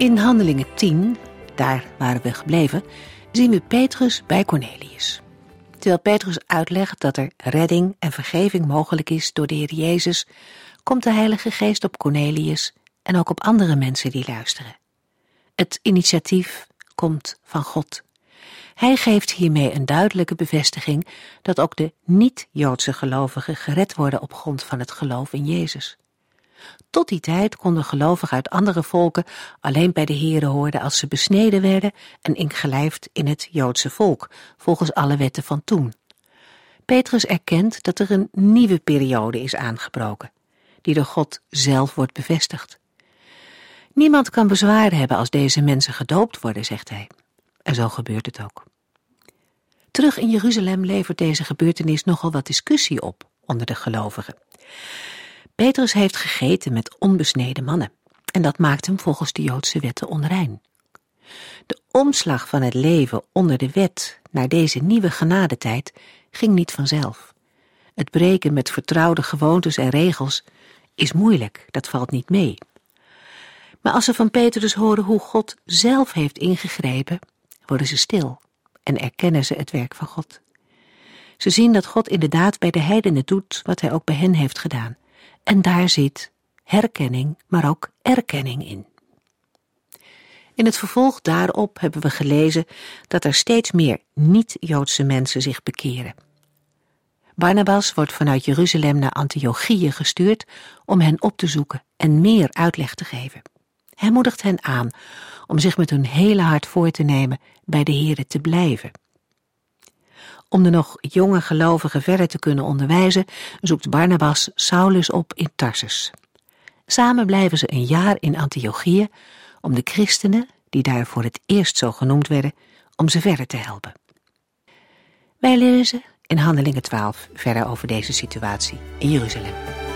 In Handelingen 10, daar waren we gebleven, zien we Petrus bij Cornelius. Terwijl Petrus uitlegt dat er redding en vergeving mogelijk is door de Heer Jezus, komt de Heilige Geest op Cornelius en ook op andere mensen die luisteren. Het initiatief komt van God. Hij geeft hiermee een duidelijke bevestiging dat ook de niet-Joodse gelovigen gered worden op grond van het geloof in Jezus. Tot die tijd konden gelovigen uit andere volken alleen bij de Here horen als ze besneden werden en ingelijfd in het Joodse volk, volgens alle wetten van toen. Petrus erkent dat er een nieuwe periode is aangebroken, die door God zelf wordt bevestigd. Niemand kan bezwaar hebben als deze mensen gedoopt worden, zegt hij. En zo gebeurt het ook. Terug in Jeruzalem levert deze gebeurtenis nogal wat discussie op onder de gelovigen. Petrus heeft gegeten met onbesneden mannen en dat maakt hem volgens de Joodse wetten onrein. De omslag van het leven onder de wet naar deze nieuwe genadetijd ging niet vanzelf. Het breken met vertrouwde gewoontes en regels is moeilijk, dat valt niet mee. Maar als ze van Petrus horen hoe God zelf heeft ingegrepen, worden ze stil en erkennen ze het werk van God. Ze zien dat God inderdaad bij de heidenen doet wat hij ook bij hen heeft gedaan. En daar zit herkenning, maar ook erkenning in. In het vervolg daarop hebben we gelezen dat er steeds meer niet-Joodse mensen zich bekeren. Barnabas wordt vanuit Jeruzalem naar Antiochië gestuurd om hen op te zoeken en meer uitleg te geven. Hij moedigt hen aan om zich met hun hele hart voor te nemen bij de Here te blijven. Om de nog jonge gelovigen verder te kunnen onderwijzen, zoekt Barnabas Saulus op in Tarsus. Samen blijven ze een jaar in Antiochië om de christenen, die daar voor het eerst zo genoemd werden, om ze verder te helpen. Wij lezen in Handelingen 12 verder over deze situatie in Jeruzalem.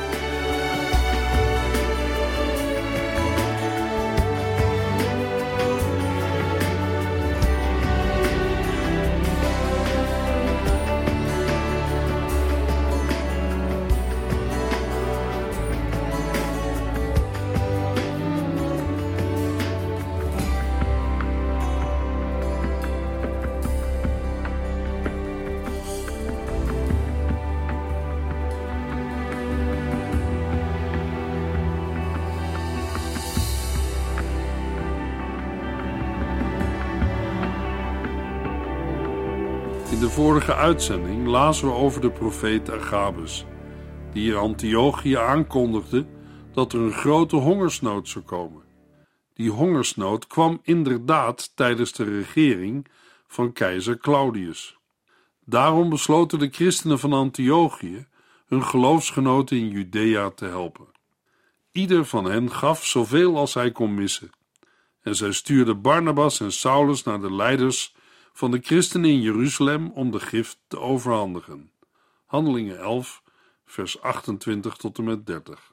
Vorige uitzending lazen we over de profeet Agabus, die in Antiochië aankondigde dat er een grote hongersnood zou komen. Die hongersnood kwam inderdaad tijdens de regering van keizer Claudius. Daarom besloten de christenen van Antiochië hun geloofsgenoten in Judea te helpen. Ieder van hen gaf zoveel als hij kon missen. En zij stuurden Barnabas en Saulus naar de leiders van de christenen in Jeruzalem om de gift te overhandigen. Handelingen 11, vers 28 tot en met 30.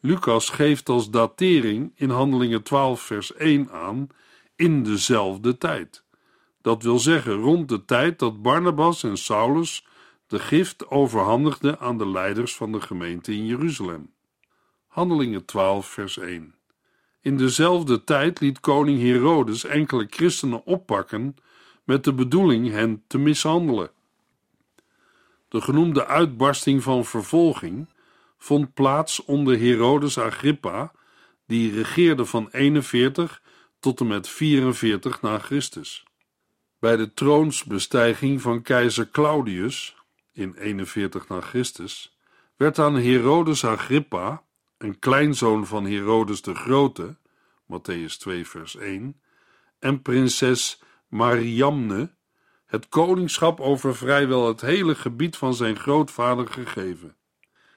Lucas geeft als datering in Handelingen 12, vers 1 aan in dezelfde tijd. Dat wil zeggen rond de tijd dat Barnabas en Saulus de gift overhandigden aan de leiders van de gemeente in Jeruzalem. Handelingen 12, vers 1. In dezelfde tijd liet koning Herodes enkele christenen oppakken met de bedoeling hen te mishandelen. De genoemde uitbarsting van vervolging vond plaats onder Herodes Agrippa, die regeerde van 41 tot en met 44 na Christus. Bij de troonsbestijging van keizer Claudius in 41 na Christus werd aan Herodes Agrippa een kleinzoon van Herodes de Grote, Matthäus 2, vers 1, en prinses Mariamne, het koningschap over vrijwel het hele gebied van zijn grootvader gegeven.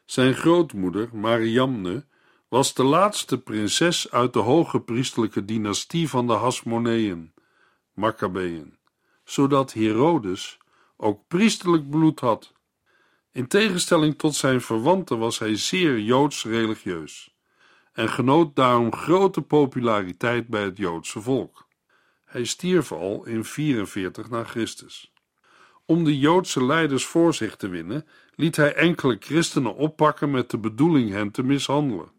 Zijn grootmoeder, Mariamne, was de laatste prinses uit de hoge priestelijke dynastie van de Hasmoneeën, Maccabeeën, zodat Herodes ook priesterlijk bloed had. In tegenstelling tot zijn verwanten was hij zeer joods religieus en genoot daarom grote populariteit bij het Joodse volk. Hij stierf al in 44 na Christus. Om de Joodse leiders voor zich te winnen, liet hij enkele christenen oppakken met de bedoeling hen te mishandelen.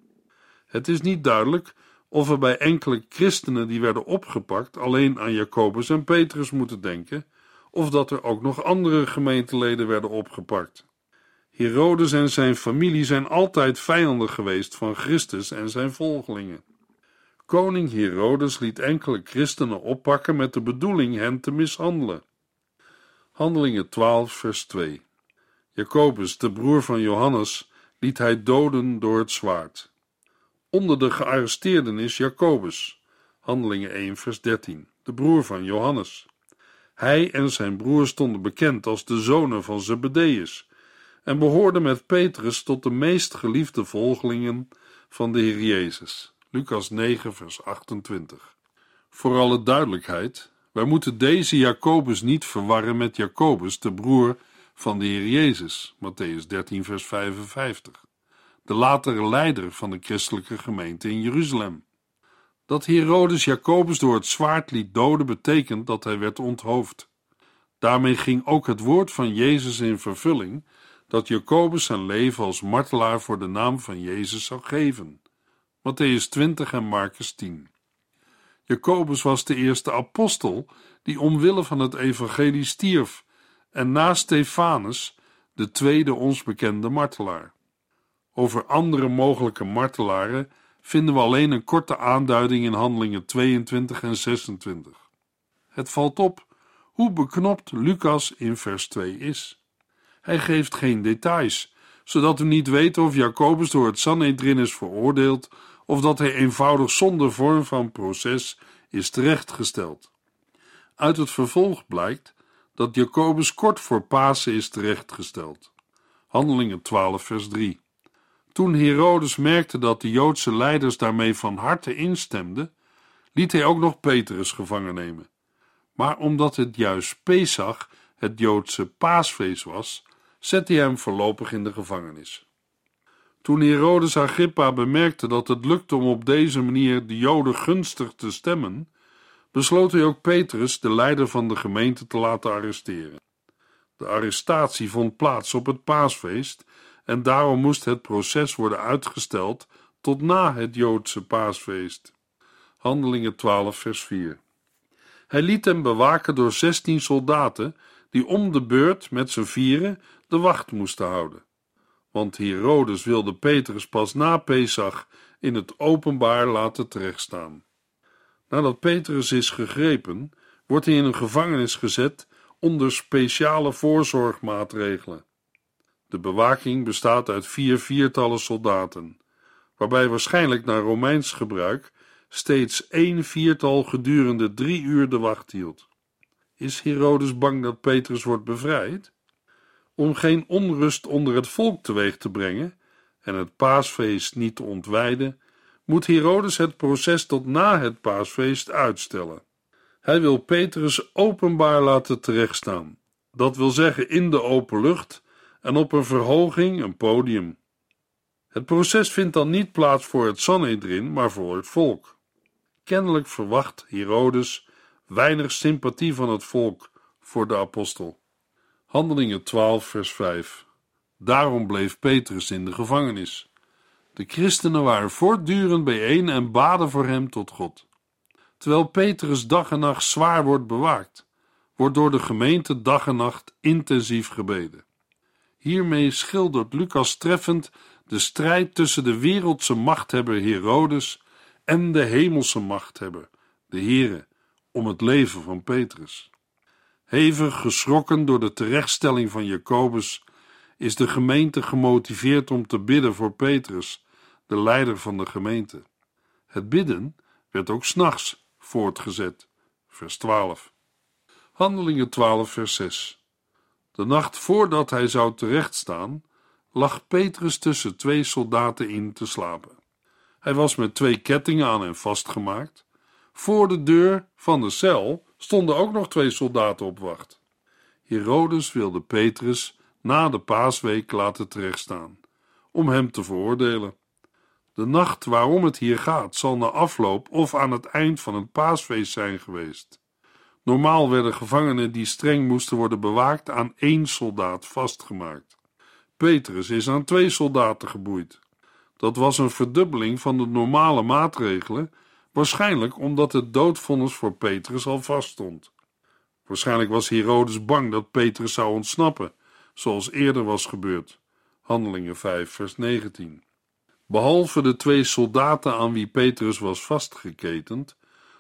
Het is niet duidelijk of we bij enkele christenen die werden opgepakt alleen aan Jacobus en Petrus moeten denken, of dat er ook nog andere gemeenteleden werden opgepakt. Herodes en zijn familie zijn altijd vijanden geweest van Christus en zijn volgelingen. Koning Herodes liet enkele christenen oppakken met de bedoeling hen te mishandelen. Handelingen 12, vers 2. Jacobus, de broer van Johannes, liet hij doden door het zwaard. Onder de gearresteerden is Jacobus, Handelingen 1, vers 13, de broer van Johannes. Hij en zijn broer stonden bekend als de zonen van Zebedeus en behoorden met Petrus tot de meest geliefde volgelingen van de Heer Jezus. Lucas 9, vers 28. Voor alle duidelijkheid, wij moeten deze Jacobus niet verwarren met Jacobus, de broer van de Heer Jezus, Matthäus 13, vers 55, de latere leider van de christelijke gemeente in Jeruzalem. Dat Herodes Jacobus door het zwaard liet doden betekent dat hij werd onthoofd. Daarmee ging ook het woord van Jezus in vervulling dat Jacobus zijn leven als martelaar voor de naam van Jezus zou geven. Matthäus 20 en Marcus 10. Jacobus was de eerste apostel die omwille van het evangelie stierf en na Stefanus de tweede ons bekende martelaar. Over andere mogelijke martelaren vinden we alleen een korte aanduiding in Handelingen 22 en 26. Het valt op hoe beknopt Lucas in vers 2 is. Hij geeft geen details, zodat we niet weten of Jacobus door het Sanhedrin is veroordeeld of dat hij eenvoudig zonder vorm van proces is terechtgesteld. Uit het vervolg blijkt dat Jacobus kort voor Pasen is terechtgesteld. Handelingen 12, vers 3. Toen Herodes merkte dat de Joodse leiders daarmee van harte instemden, liet hij ook nog Petrus gevangen nemen. Maar omdat het juist Pesach, het Joodse paasfeest was, zette hij hem voorlopig in de gevangenis. Toen Herodes Agrippa bemerkte dat het lukte om op deze manier de Joden gunstig te stemmen, besloot hij ook Petrus, de leider van de gemeente, te laten arresteren. De arrestatie vond plaats op het paasfeest en daarom moest het proces worden uitgesteld tot na het Joodse paasfeest. Handelingen 12, vers 4. Hij liet hem bewaken door zestien soldaten, die om de beurt met z'n vieren de wacht moesten houden. Want Herodes wilde Petrus pas na Pesach in het openbaar laten terechtstaan. Nadat Petrus is gegrepen, wordt hij in een gevangenis gezet onder speciale voorzorgmaatregelen. De bewaking bestaat uit vier viertallen soldaten, waarbij waarschijnlijk naar Romeins gebruik steeds één viertal gedurende drie uur de wacht hield. Is Herodes bang dat Petrus wordt bevrijd? Om geen onrust onder het volk teweeg te brengen en het paasfeest niet te ontwijden, moet Herodes het proces tot na het paasfeest uitstellen. Hij wil Petrus openbaar laten terechtstaan, dat wil zeggen in de open lucht en op een verhoging, een podium. Het proces vindt dan niet plaats voor het Sanhedrin, maar voor het volk. Kennelijk verwacht Herodes weinig sympathie van het volk voor de apostel. Handelingen 12, vers 5. Daarom bleef Petrus in de gevangenis. De christenen waren voortdurend bijeen en baden voor hem tot God. Terwijl Petrus dag en nacht zwaar wordt bewaakt, wordt door de gemeente dag en nacht intensief gebeden. Hiermee schildert Lucas treffend de strijd tussen de wereldse machthebber Herodes en de hemelse machthebber, de Here, om het leven van Petrus. Hevig geschrokken door de terechtstelling van Jacobus, is de gemeente gemotiveerd om te bidden voor Petrus, de leider van de gemeente. Het bidden werd ook s'nachts voortgezet. Vers 12. Handelingen 12, vers 6. De nacht voordat hij zou terechtstaan, lag Petrus tussen twee soldaten in te slapen. Hij was met twee kettingen aan hem vastgemaakt. Voor de deur van de cel stonden ook nog twee soldaten op wacht. Herodes wilde Petrus na de paasweek laten terechtstaan, om hem te veroordelen. De nacht waarom het hier gaat, zal na afloop of aan het eind van het paasfeest zijn geweest. Normaal werden gevangenen die streng moesten worden bewaakt aan één soldaat vastgemaakt. Petrus is aan twee soldaten geboeid. Dat was een verdubbeling van de normale maatregelen, waarschijnlijk omdat het doodvonnis voor Petrus al vaststond. Waarschijnlijk was Herodes bang dat Petrus zou ontsnappen, zoals eerder was gebeurd. Handelingen 5, vers 19. Behalve de twee soldaten aan wie Petrus was vastgeketend,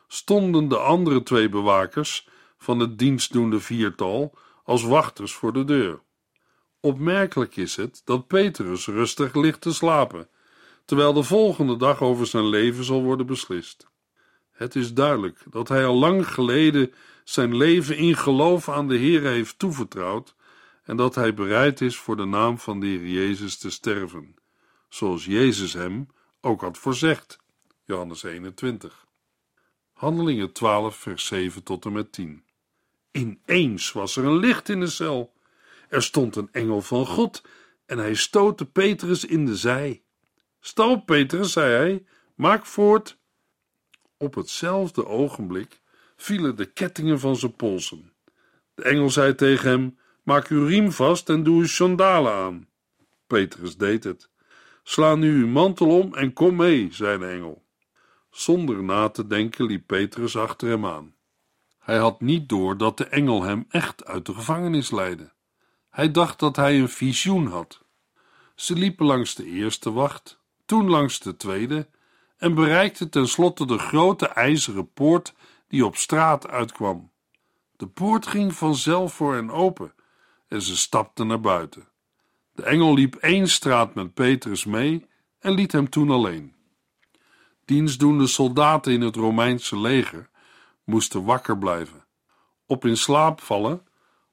stonden de andere twee bewakers van het dienstdoende viertal als wachters voor de deur. Opmerkelijk is het dat Petrus rustig ligt te slapen, terwijl de volgende dag over zijn leven zal worden beslist. Het is duidelijk dat hij al lang geleden zijn leven in geloof aan de Heer heeft toevertrouwd en dat hij bereid is voor de naam van de Heer Jezus te sterven, zoals Jezus hem ook had voorzegd. Johannes 21. Handelingen 12, vers 7 tot en met 10. Ineens was er een licht in de cel. Er stond een engel van God en hij stootte Petrus in de zij. Sta op, Petrus, zei hij, maak voort. Op hetzelfde ogenblik vielen de kettingen van zijn polsen. De engel zei tegen hem: Maak uw riem vast en doe uw sandalen aan. Petrus deed het. Sla nu uw mantel om en kom mee, zei de engel. Zonder na te denken liep Petrus achter hem aan. Hij had niet door dat de engel hem echt uit de gevangenis leidde. Hij dacht dat hij een visioen had. Ze liepen langs de eerste wacht, toen langs de tweede en bereikten tenslotte de grote ijzeren poort die op straat uitkwam. De poort ging vanzelf voor hen open en ze stapten naar buiten. De engel liep één straat met Petrus mee en liet hem toen alleen. Dienstdoende soldaten in het Romeinse leger moesten wakker blijven. Op in slaap vallen,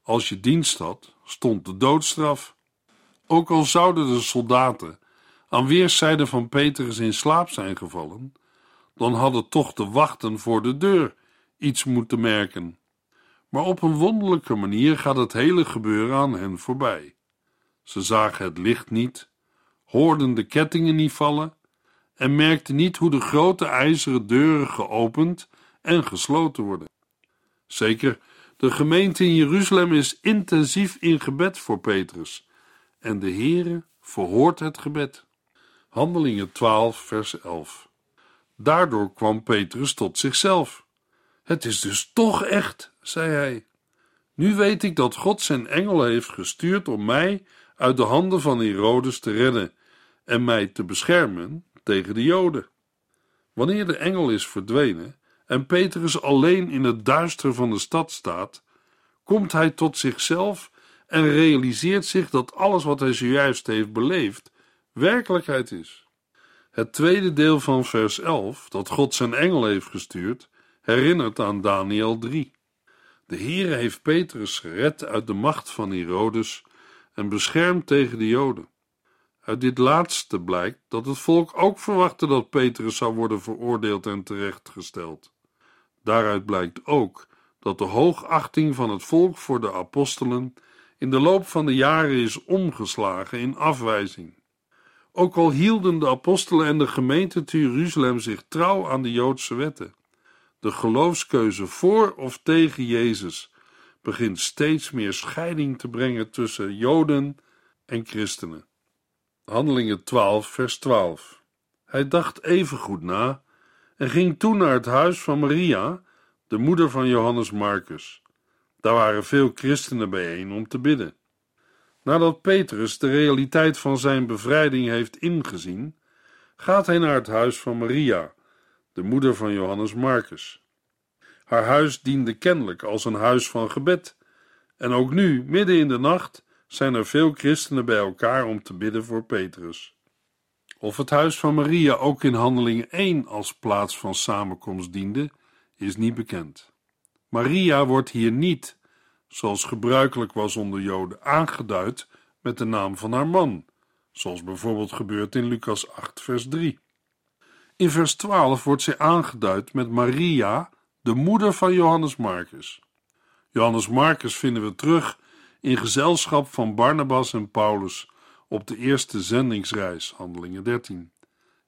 als je dienst had, stond de doodstraf. Ook al zouden de soldaten aan weerszijden van Petrus in slaap zijn gevallen, dan hadden toch de wachten voor de deur iets moeten merken. Maar op een wonderlijke manier gaat het hele gebeuren aan hen voorbij. Ze zagen het licht niet, hoorden de kettingen niet vallen en merkten niet hoe de grote ijzeren deuren geopend en gesloten worden. Zeker, de gemeente in Jeruzalem is intensief in gebed voor Petrus en de Heere verhoort het gebed. Handelingen 12, vers 11. Daardoor kwam Petrus tot zichzelf. Het is dus toch echt, zei hij. Nu weet ik dat God zijn engel heeft gestuurd om mij uit de handen van Herodes te redden en mij te beschermen tegen de Joden. Wanneer de engel is verdwenen en Petrus alleen in het duister van de stad staat, komt hij tot zichzelf en realiseert zich dat alles wat hij zojuist heeft beleefd werkelijkheid is. Het tweede deel van vers 11, dat God zijn engel heeft gestuurd, herinnert aan Daniel 3. De Heere heeft Petrus gered uit de macht van Herodes en beschermd tegen de Joden. Uit dit laatste blijkt dat het volk ook verwachtte dat Petrus zou worden veroordeeld en terechtgesteld. Daaruit blijkt ook dat de hoogachting van het volk voor de apostelen in de loop van de jaren is omgeslagen in afwijzing. Ook al hielden de apostelen en de gemeente te Jeruzalem zich trouw aan de Joodse wetten, de geloofskeuze voor of tegen Jezus begint steeds meer scheiding te brengen tussen Joden en christenen. Handelingen 12, vers 12. Hij dacht even goed na en ging toen naar het huis van Maria, de moeder van Johannes Marcus. Daar waren veel christenen bijeen om te bidden. Nadat Petrus de realiteit van zijn bevrijding heeft ingezien, gaat hij naar het huis van Maria, de moeder van Johannes Marcus. Haar huis diende kennelijk als een huis van gebed, en ook nu, midden in de nacht, zijn er veel christenen bij elkaar om te bidden voor Petrus. Of het huis van Maria ook in Handelingen 1 als plaats van samenkomst diende, is niet bekend. Maria wordt hier niet, zoals gebruikelijk was onder Joden, aangeduid met de naam van haar man, zoals bijvoorbeeld gebeurt in Lucas 8, vers 3. In vers 12 wordt zij aangeduid met Maria, de moeder van Johannes Marcus. Johannes Marcus vinden we terug in gezelschap van Barnabas en Paulus op de eerste zendingsreis, Handelingen 13.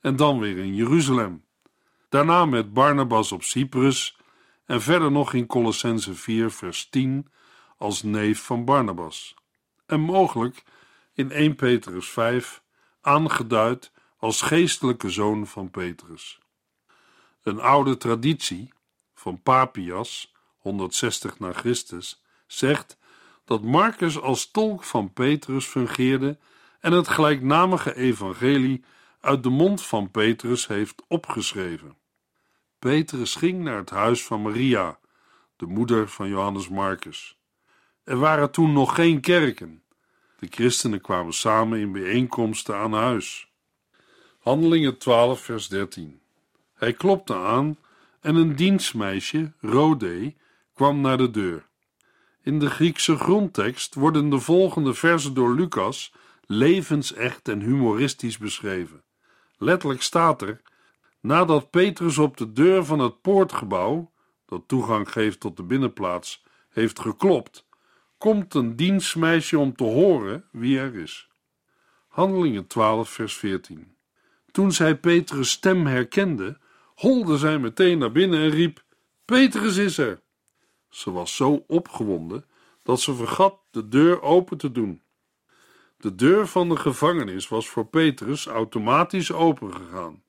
En dan weer in Jeruzalem. Daarna met Barnabas op Cyprus en verder nog in Colossense 4, vers 10 als neef van Barnabas. En mogelijk in 1 Petrus 5 aangeduid als geestelijke zoon van Petrus. Een oude traditie van Papias, 160 na Christus, zegt dat Marcus als tolk van Petrus fungeerde en het gelijknamige evangelie uit de mond van Petrus heeft opgeschreven. Petrus ging naar het huis van Maria, de moeder van Johannes Marcus. Er waren toen nog geen kerken. De christenen kwamen samen in bijeenkomsten aan huis. Handelingen 12, vers 13. Hij klopte aan en een dienstmeisje, Rode, kwam naar de deur. In de Griekse grondtekst worden de volgende versen door Lucas levensecht en humoristisch beschreven. Letterlijk staat er: Nadat Petrus op de deur van het poortgebouw, dat toegang geeft tot de binnenplaats, heeft geklopt, komt een dienstmeisje om te horen wie er is. Handelingen 12, vers 14. Toen zij Petrus' stem herkende, holde zij meteen naar binnen en riep: Petrus is er! Ze was zo opgewonden dat ze vergat de deur open te doen. De deur van de gevangenis was voor Petrus automatisch opengegaan,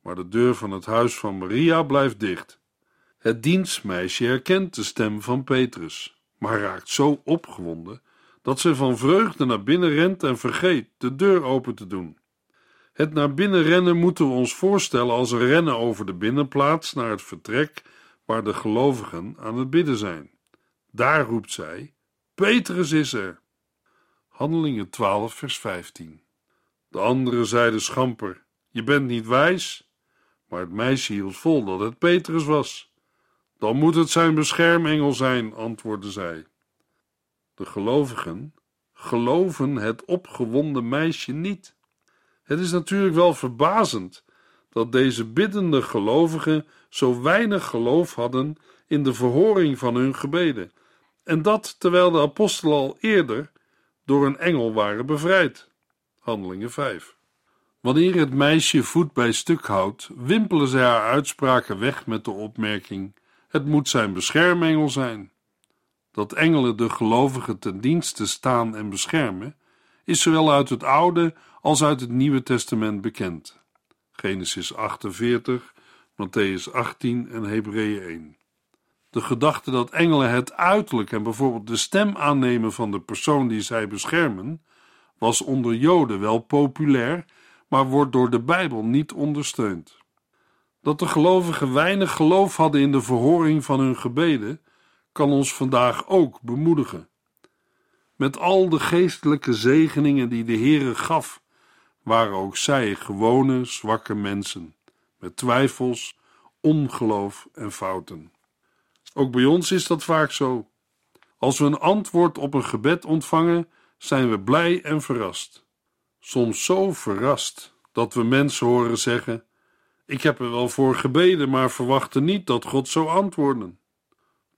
maar de deur van het huis van Maria blijft dicht. Het dienstmeisje herkent de stem van Petrus, maar raakt zo opgewonden dat ze van vreugde naar binnen rent en vergeet de deur open te doen. Het naar binnen rennen moeten we ons voorstellen als een rennen over de binnenplaats naar het vertrek waar de gelovigen aan het bidden zijn. Daar roept zij: Petrus is er. Handelingen 12, vers 15. De anderen zeiden schamper: Je bent niet wijs. Maar het meisje hield vol dat het Petrus was. Dan moet het zijn beschermengel zijn, antwoordde zij. De gelovigen geloven het opgewonden meisje niet. Het is natuurlijk wel verbazend dat deze biddende gelovigen zo weinig geloof hadden in de verhoring van hun gebeden, en dat terwijl de apostelen al eerder door een engel waren bevrijd. Handelingen 5. Wanneer het meisje voet bij stuk houdt, wimpelen zij haar uitspraken weg met de opmerking: Het moet zijn beschermengel zijn. Dat engelen de gelovigen ten dienste staan en beschermen, is zowel uit het Oude als uit het Nieuwe Testament bekend. Genesis 48, Matthäus 18 en Hebreeën 1. De gedachte dat engelen het uiterlijk en bijvoorbeeld de stem aannemen van de persoon die zij beschermen, was onder Joden wel populair, maar wordt door de Bijbel niet ondersteund. Dat de gelovigen weinig geloof hadden in de verhoring van hun gebeden, kan ons vandaag ook bemoedigen. Met al de geestelijke zegeningen die de Heere gaf, waren ook zij gewone, zwakke mensen, met twijfels, ongeloof en fouten. Ook bij ons is dat vaak zo. Als we een antwoord op een gebed ontvangen, zijn we blij en verrast. Soms zo verrast dat we mensen horen zeggen: Ik heb er wel voor gebeden, maar verwachtte niet dat God zou antwoorden.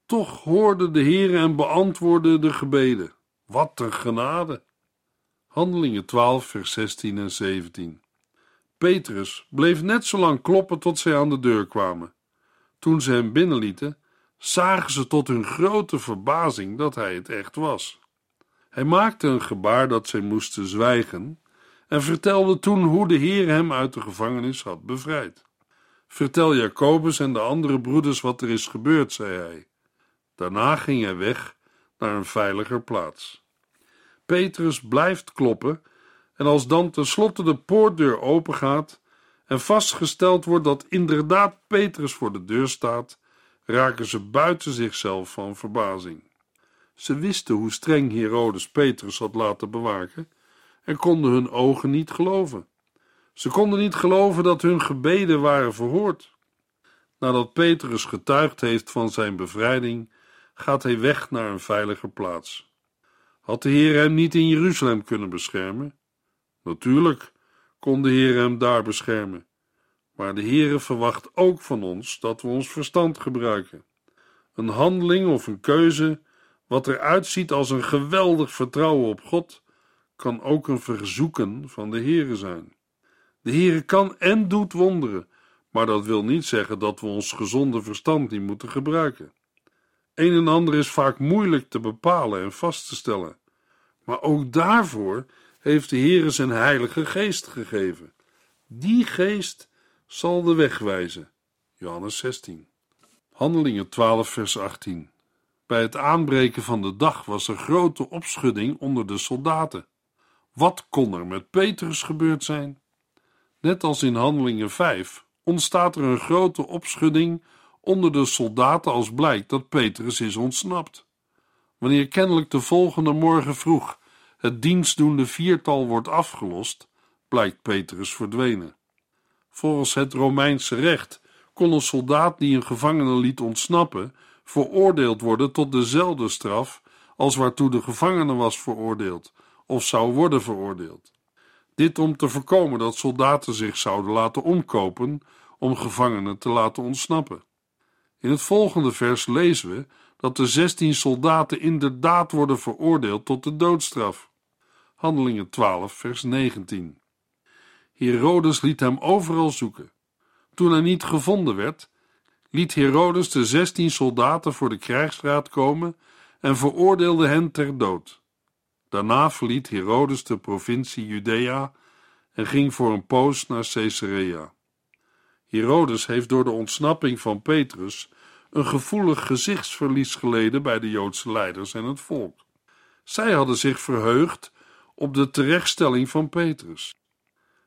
Toch hoorde de Heer en beantwoordde de gebeden. Wat een genade! Handelingen 12, vers 16 en 17. Petrus bleef net zo lang kloppen tot zij aan de deur kwamen. Toen ze hem binnenlieten, zagen ze tot hun grote verbazing dat hij het echt was. Hij maakte een gebaar dat zij moesten zwijgen en vertelde toen hoe de Heer hem uit de gevangenis had bevrijd. Vertel Jacobus en de andere broeders wat er is gebeurd, zei hij. Daarna ging hij weg naar een veiliger plaats. Petrus blijft kloppen en als dan tenslotte de poortdeur opengaat en vastgesteld wordt dat inderdaad Petrus voor de deur staat, raken ze buiten zichzelf van verbazing. Ze wisten hoe streng Herodes Petrus had laten bewaken en konden hun ogen niet geloven. Ze konden niet geloven dat hun gebeden waren verhoord. Nadat Petrus getuigd heeft van zijn bevrijding, gaat hij weg naar een veilige plaats. Had de Heer hem niet in Jeruzalem kunnen beschermen? Natuurlijk kon de Heer hem daar beschermen, Maar de Heere verwacht ook van ons dat we ons verstand gebruiken. Een handeling of een keuze, wat eruit ziet als een geweldig vertrouwen op God, kan ook een verzoeken van de Heere zijn. De Heere kan en doet wonderen, maar dat wil niet zeggen dat we ons gezonde verstand niet moeten gebruiken. Een en ander is vaak moeilijk te bepalen en vast te stellen, maar ook daarvoor heeft de Heere zijn Heilige Geest gegeven. Die Geest zal de weg wijzen. Johannes 16. Handelingen 12, vers 18. Bij het aanbreken van de dag was er grote opschudding onder de soldaten. Wat kon er met Petrus gebeurd zijn? Net als in Handelingen 5 ontstaat er een grote opschudding onder de soldaten als blijkt dat Petrus is ontsnapt. Wanneer kennelijk de volgende morgen vroeg het dienstdoende viertal wordt afgelost, blijkt Petrus verdwenen. Volgens het Romeinse recht kon een soldaat die een gevangene liet ontsnappen veroordeeld worden tot dezelfde straf als waartoe de gevangene was veroordeeld of zou worden veroordeeld. Dit om te voorkomen dat soldaten zich zouden laten omkopen om gevangenen te laten ontsnappen. In het volgende vers lezen we dat de zestien soldaten inderdaad worden veroordeeld tot de doodstraf. Handelingen 12, vers 19. Herodes liet hem overal zoeken. Toen hij niet gevonden werd, liet Herodes de zestien soldaten voor de krijgsraad komen en veroordeelde hen ter dood. Daarna verliet Herodes de provincie Judea en ging voor een poos naar Caesarea. Herodes heeft door de ontsnapping van Petrus een gevoelig gezichtsverlies geleden bij de Joodse leiders en het volk. Zij hadden zich verheugd op de terechtstelling van Petrus.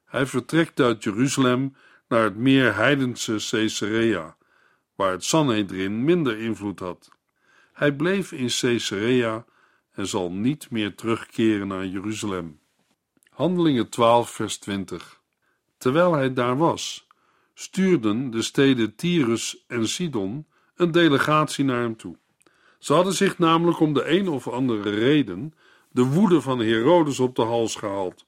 Hij vertrekt uit Jeruzalem naar het meer heidense Caesarea, waar het Sanhedrin minder invloed had. Hij bleef in Caesarea en zal niet meer terugkeren naar Jeruzalem. Handelingen 12, vers 20. Terwijl hij daar was, stuurden de steden Tyrus en Sidon een delegatie naar hem toe. Ze hadden zich namelijk om de een of andere reden de woede van Herodes op de hals gehaald.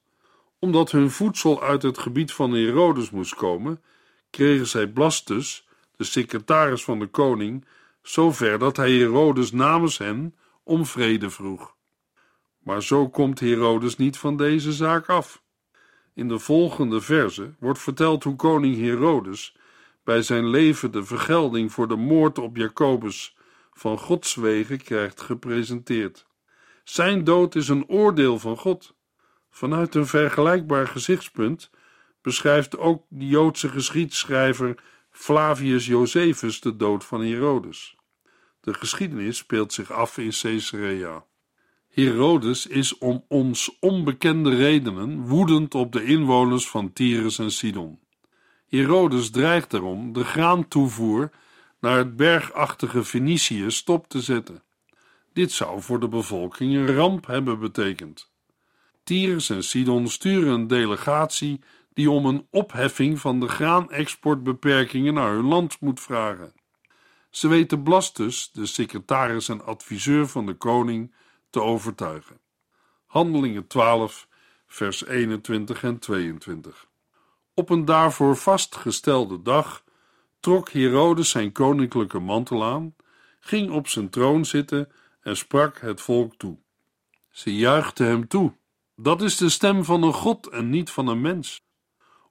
Omdat hun voedsel uit het gebied van Herodes moest komen, kregen zij Blastus, de secretaris van de koning, zover dat hij Herodes namens hen om vrede vroeg. Maar zo komt Herodes niet van deze zaak af. In de volgende verse wordt verteld hoe koning Herodes bij zijn leven de vergelding voor de moord op Jacobus van Gods wegen krijgt gepresenteerd. Zijn dood is een oordeel van God. Vanuit een vergelijkbaar gezichtspunt beschrijft ook de Joodse geschiedschrijver Flavius Josephus de dood van Herodes. De geschiedenis speelt zich af in Caesarea. Herodes is om ons onbekende redenen woedend op de inwoners van Tyrus en Sidon. Herodes dreigt erom de graantoevoer naar het bergachtige Venetië stop te zetten. Dit zou voor de bevolking een ramp hebben betekend. Tyrus en Sidon sturen een delegatie die om een opheffing van de graanexportbeperkingen naar hun land moet vragen. Ze weten Blastus, de secretaris en adviseur van de koning, te overtuigen. Handelingen 12, vers 21 en 22. Op een daarvoor vastgestelde dag trok Herodes zijn koninklijke mantel aan, ging op zijn troon zitten en sprak het volk toe. Ze juichten hem toe. Dat is de stem van een God en niet van een mens.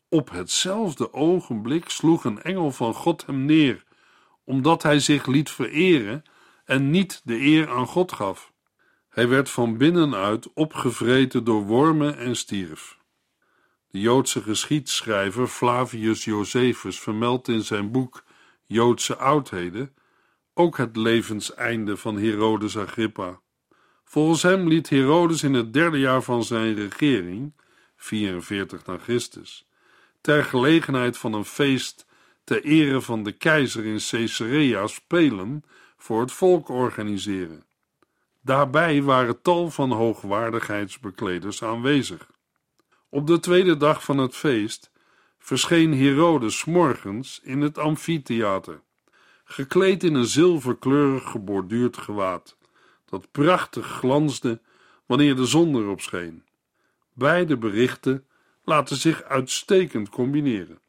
Op hetzelfde ogenblik sloeg een engel van God hem neer, omdat hij zich liet vereren en niet de eer aan God gaf. Hij werd van binnenuit opgevreten door wormen en stierf. De Joodse geschiedschrijver Flavius Josephus vermeldt in zijn boek Joodse oudheden ook het levenseinde van Herodes Agrippa. Volgens hem liet Herodes in het derde jaar van zijn regering, 44 na Christus, ter gelegenheid van een feest ter ere van de keizer in Caesarea spelen voor het volk organiseren. Daarbij waren tal van hoogwaardigheidsbekleders aanwezig. Op de tweede dag van het feest verscheen Herodes morgens in het amfitheater, gekleed in een zilverkleurig geborduurd gewaad, dat prachtig glansde wanneer de zon erop scheen. Beide berichten laten zich uitstekend combineren.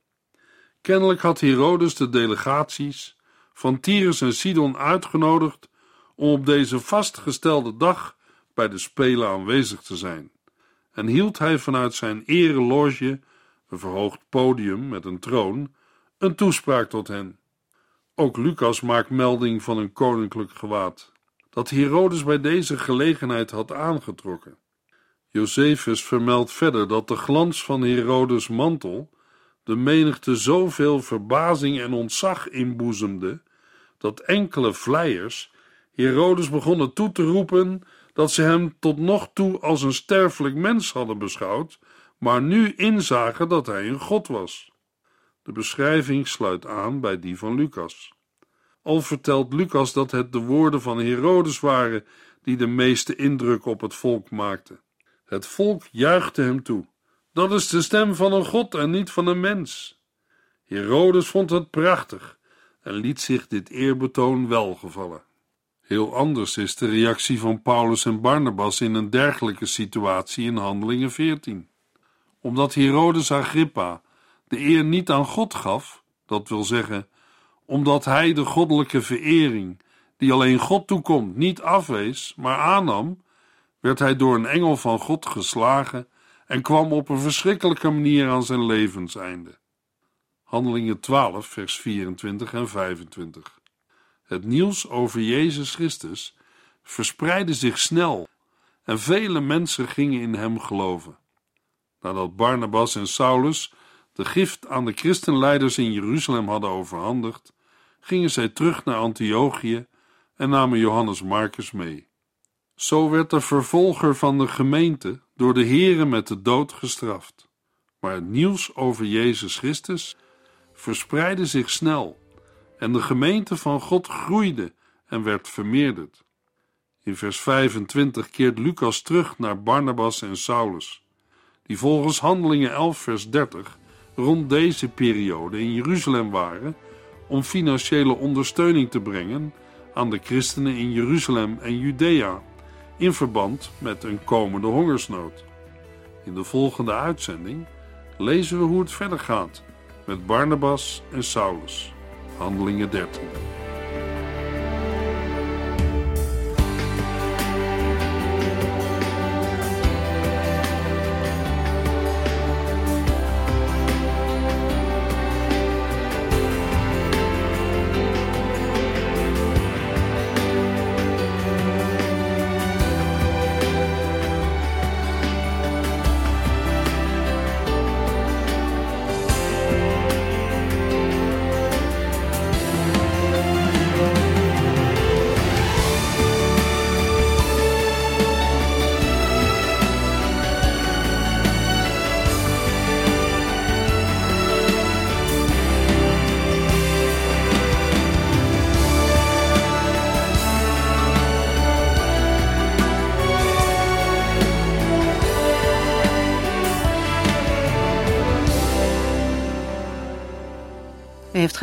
Kennelijk had Herodes de delegaties van Tyrus en Sidon uitgenodigd om op deze vastgestelde dag bij de Spelen aanwezig te zijn. En hield hij vanuit zijn ereloge, een verhoogd podium met een troon, een toespraak tot hen. Ook Lucas maakt melding van een koninklijk gewaad, dat Herodes bij deze gelegenheid had aangetrokken. Josephus vermeldt verder dat de glans van Herodes' mantel de menigte zoveel verbazing en ontzag inboezemde, dat enkele vleiers Herodes begonnen toe te roepen dat ze hem tot nog toe als een sterfelijk mens hadden beschouwd, maar nu inzagen dat hij een god was. De beschrijving sluit aan bij die van Lucas. Al vertelt Lucas dat het de woorden van Herodes waren die de meeste indruk op het volk maakten. Het volk juichte hem toe. Dat is de stem van een god en niet van een mens. Herodes vond het prachtig en liet zich dit eerbetoon welgevallen. Heel anders is de reactie van Paulus en Barnabas in een dergelijke situatie in Handelingen 14. Omdat Herodes Agrippa de eer niet aan God gaf, dat wil zeggen, omdat hij de goddelijke verering, die alleen God toekomt, niet afwees, maar aannam, werd hij door een engel van God geslagen en kwam op een verschrikkelijke manier aan zijn levenseinde. Handelingen 12, vers 24 en 25. Het nieuws over Jezus Christus verspreidde zich snel en vele mensen gingen in hem geloven. Nadat Barnabas en Saulus de gift aan de christenleiders in Jeruzalem hadden overhandigd, gingen zij terug naar Antiochië en namen Johannes Marcus mee. Zo werd de vervolger van de gemeente door de Here met de dood gestraft. Maar het nieuws over Jezus Christus verspreidde zich snel en de gemeente van God groeide en werd vermeerderd. In vers 25 keert Lucas terug naar Barnabas en Saulus, die volgens Handelingen 11 vers 30 rond deze periode in Jeruzalem waren om financiële ondersteuning te brengen aan de christenen in Jeruzalem en Judea in verband met een komende hongersnood. In de volgende uitzending lezen we hoe het verder gaat met Barnabas en Saulus. Handelingen 13.